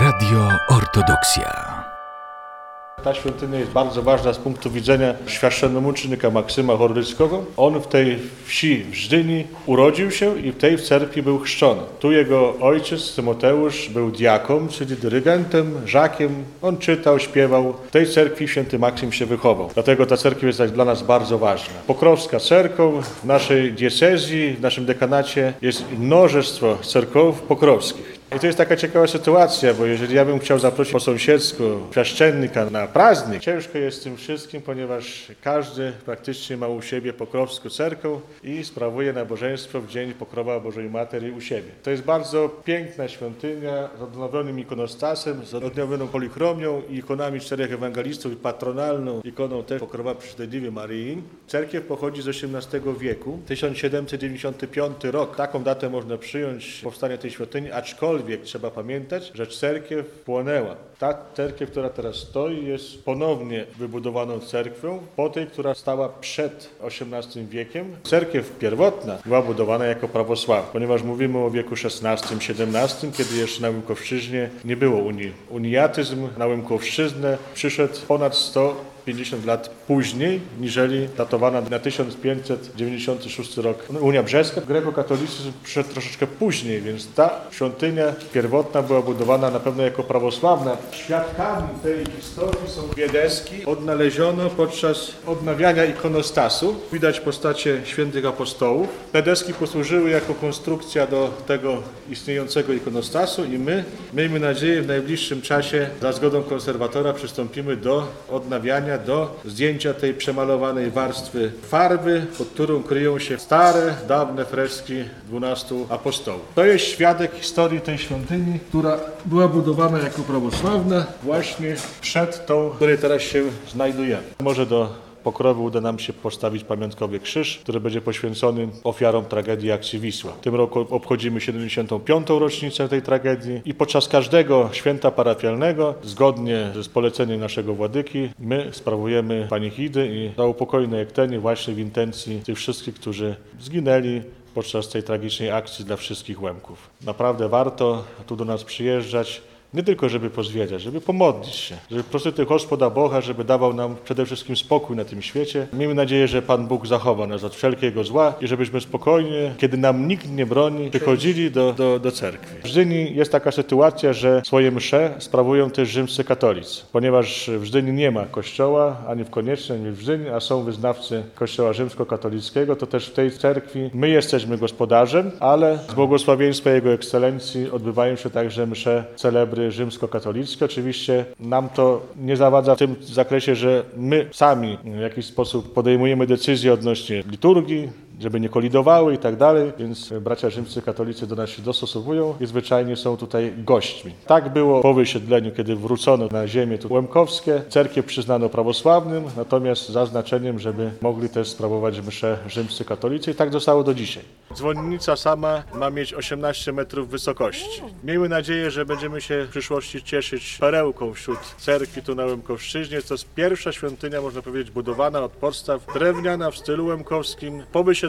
Radio Ortodoksja. Ta świątynia jest bardzo ważna z punktu widzenia święcenomucznika Maksyma Hordyckiego. On w tej wsi w Żdyni urodził się i w tej w cerkwi był chrzczony. Tu jego ojciec Tymoteusz był diaką, czyli dyrygentem, żakiem. On czytał, śpiewał. W tej cerkwi święty Maksym się wychował. Dlatego ta cerkiew jest dla nas bardzo ważna. Pokrowska cerkow w naszej diecezji, w naszym dekanacie jest mnożeństwo cerkow pokrowskich. I to jest taka ciekawa sytuacja, bo jeżeli ja bym chciał zaprosić po sąsiedzku świaszczennika na praznik, ciężko jest z tym wszystkim, ponieważ każdy praktycznie ma u siebie pokrowską cerkę i sprawuje nabożeństwo w dzień pokrowa Bożej Materii u siebie. To jest bardzo piękna świątynia z odnowionym ikonostasem, z odnowioną polichromią i ikonami czterech ewangelistów i patronalną ikoną też pokrowa Przystojliwej Maryi. Cerkiew pochodzi z XVIII wieku, 1795 rok. Taką datę można przyjąć powstania tej świątyni, aczkolwiek trzeba pamiętać, że cerkiew płonęła. Ta cerkiew, która teraz stoi, jest ponownie wybudowaną cerkwią po tej, która stała przed XVIII wiekiem. Cerkiew pierwotna była budowana jako prawosławna, ponieważ mówimy o wieku XVI-XVII, kiedy jeszcze na Łymkowszczyźnie nie było Unii. Uniatyzm na Łymkowszczyznę przyszedł ponad 100 50 lat później, niżeli datowana na 1596 rok Unia Brzeska. Grekokatolicyzm przyszedł troszeczkę później, więc ta świątynia pierwotna była budowana na pewno jako prawosławna. Świadkami tej historii są dwie deski. Odnaleziono podczas odnawiania ikonostasu. Widać postacie świętych apostołów. Te deski posłużyły jako konstrukcja do tego istniejącego ikonostasu i my, miejmy nadzieję, w najbliższym czasie za zgodą konserwatora przystąpimy do odnawiania do zdjęcia tej przemalowanej warstwy farby, pod którą kryją się stare, dawne freski dwunastu apostołów. To jest świadek historii tej świątyni, która była budowana jako prawosławna właśnie przed tą, w której teraz się znajdujemy. Może do Pokrowy uda nam się postawić pamiątkowy krzyż, który będzie poświęcony ofiarom tragedii akcji Wisła. W tym roku obchodzimy 75. rocznicę tej tragedii i podczas każdego święta parafialnego, zgodnie z poleceniem naszego władyki, my sprawujemy panichidy i za upokojne ektenie właśnie w intencji tych wszystkich, którzy zginęli podczas tej tragicznej akcji dla wszystkich Łemków. Naprawdę warto tu do nas przyjeżdżać, nie tylko, żeby pozwiedzać, żeby pomodlić się, żeby prosty Gospoda Boga, żeby dawał nam przede wszystkim spokój na tym świecie. Miejmy nadzieję, że Pan Bóg zachowa nas od wszelkiego zła i żebyśmy spokojnie, kiedy nam nikt nie broni, przychodzili do, do, do cerkwi. W Żdyni jest taka sytuacja, że swoje msze sprawują też rzymscy katolicy, ponieważ w Żdyni nie ma kościoła, ani w Koniecznej, ani w Żdyni, a są wyznawcy kościoła rzymskokatolickiego, to też w tej cerkwi my jesteśmy gospodarzem, ale z błogosławieństwa Jego Ekscelencji odbywają się także msze celebry rzymskokatolickie. Oczywiście nam to nie zawadza w tym zakresie, że my sami w jakiś sposób podejmujemy decyzje odnośnie liturgii, żeby nie kolidowały i tak dalej, więc bracia rzymscy katolicy do nas się dostosowują i zwyczajnie są tutaj gośćmi. Tak było po wysiedleniu, kiedy wrócono na ziemię tu łemkowskie. Cerkiew przyznano prawosławnym, natomiast zaznaczeniem, żeby mogli też sprawować msze rzymscy katolicy i tak zostało do dzisiaj. Dzwonnica sama ma mieć 18 metrów wysokości. Miejmy nadzieję, że będziemy się w przyszłości cieszyć perełką wśród cerkwi tu na Łemkowszczyźnie. To jest pierwsza świątynia, można powiedzieć, budowana od podstaw, drewniana w stylu łemkowskim po wysiedleniu.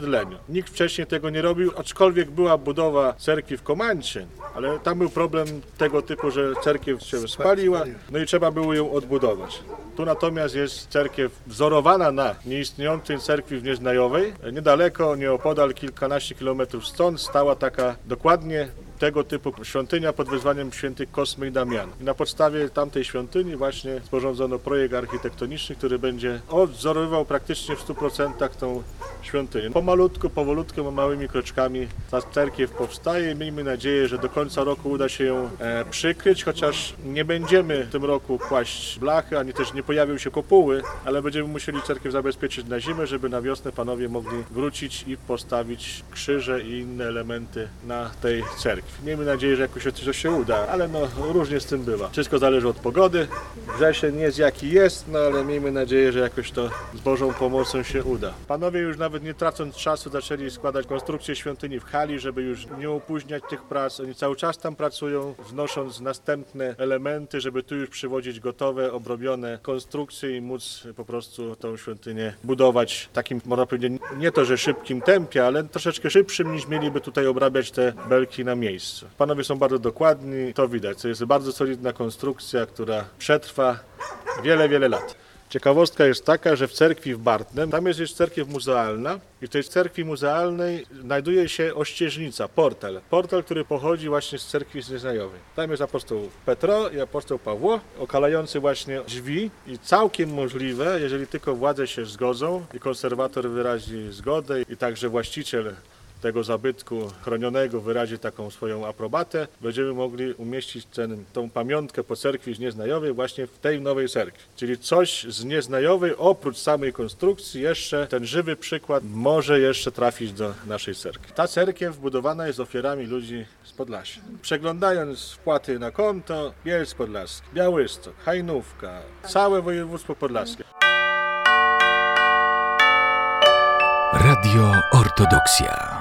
Nikt wcześniej tego nie robił, aczkolwiek była budowa cerkwi w Komancie, ale tam był problem tego typu, że cerkiew się spaliła, no i trzeba było ją odbudować. Tu natomiast jest cerkiew wzorowana na nieistniejącej cerkwi w Nieznajowej. Niedaleko, nieopodal, kilkanaście kilometrów stąd stała taka dokładnie tego typu świątynia pod wezwaniem świętych Kosmy i Damiana. I na podstawie tamtej świątyni właśnie sporządzono projekt architektoniczny, który będzie odwzorowywał praktycznie w 100% tą świątynię. Pomalutku, powolutku, małymi kroczkami ta cerkiew powstaje miejmy nadzieję, że do końca roku uda się ją e, przykryć, chociaż nie będziemy w tym roku kłaść blachy, ani też nie pojawią się kopuły, ale będziemy musieli cerkiew zabezpieczyć na zimę, żeby na wiosnę panowie mogli wrócić i postawić krzyże i inne elementy na tej cerkwi. Miejmy nadzieję, że jakoś to się uda, ale no różnie z tym bywa. Wszystko zależy od pogody. Wrzesień jest jaki jest, no ale miejmy nadzieję, że jakoś to z Bożą pomocą się uda. Panowie już nawet nie tracąc czasu zaczęli składać konstrukcję świątyni w hali, żeby już nie opóźniać tych prac. Oni cały czas tam pracują, wnosząc następne elementy, żeby tu już przywodzić gotowe, obrobione konstrukcje i móc po prostu tą świątynię budować takim, można powiedzieć, nie to, że szybkim tempie, ale troszeczkę szybszym niż mieliby tutaj obrabiać te belki na miejscu. Panowie są bardzo dokładni, to widać. To jest bardzo solidna konstrukcja, która przetrwa wiele, wiele lat. Ciekawostka jest taka, że w cerkwi w Bartnem, tam jest jeszcze cerkiew muzealna i w tej cerkwi muzealnej znajduje się ościeżnica, portal. Portal, który pochodzi właśnie z cerkwi znieznajowej. Tam jest apostoł Petro i apostoł Pawło, okalający właśnie drzwi i całkiem możliwe, jeżeli tylko władze się zgodzą i konserwator wyrazi zgodę i także właściciel tego zabytku chronionego wyrazi taką swoją aprobatę, będziemy mogli umieścić ten, tą pamiątkę po cerkwi z Nieznajowej właśnie w tej nowej cerkwi. Czyli coś z Nieznajowej, oprócz samej konstrukcji, jeszcze ten żywy przykład może jeszcze trafić do naszej cerkwi. Ta cerkiew budowana jest ofiarami ludzi z Podlasia. Przeglądając wpłaty na konto, Bielsk Podlaski, Białystok, Hajnówka, całe województwo podlaskie. Radio Ortodoksja.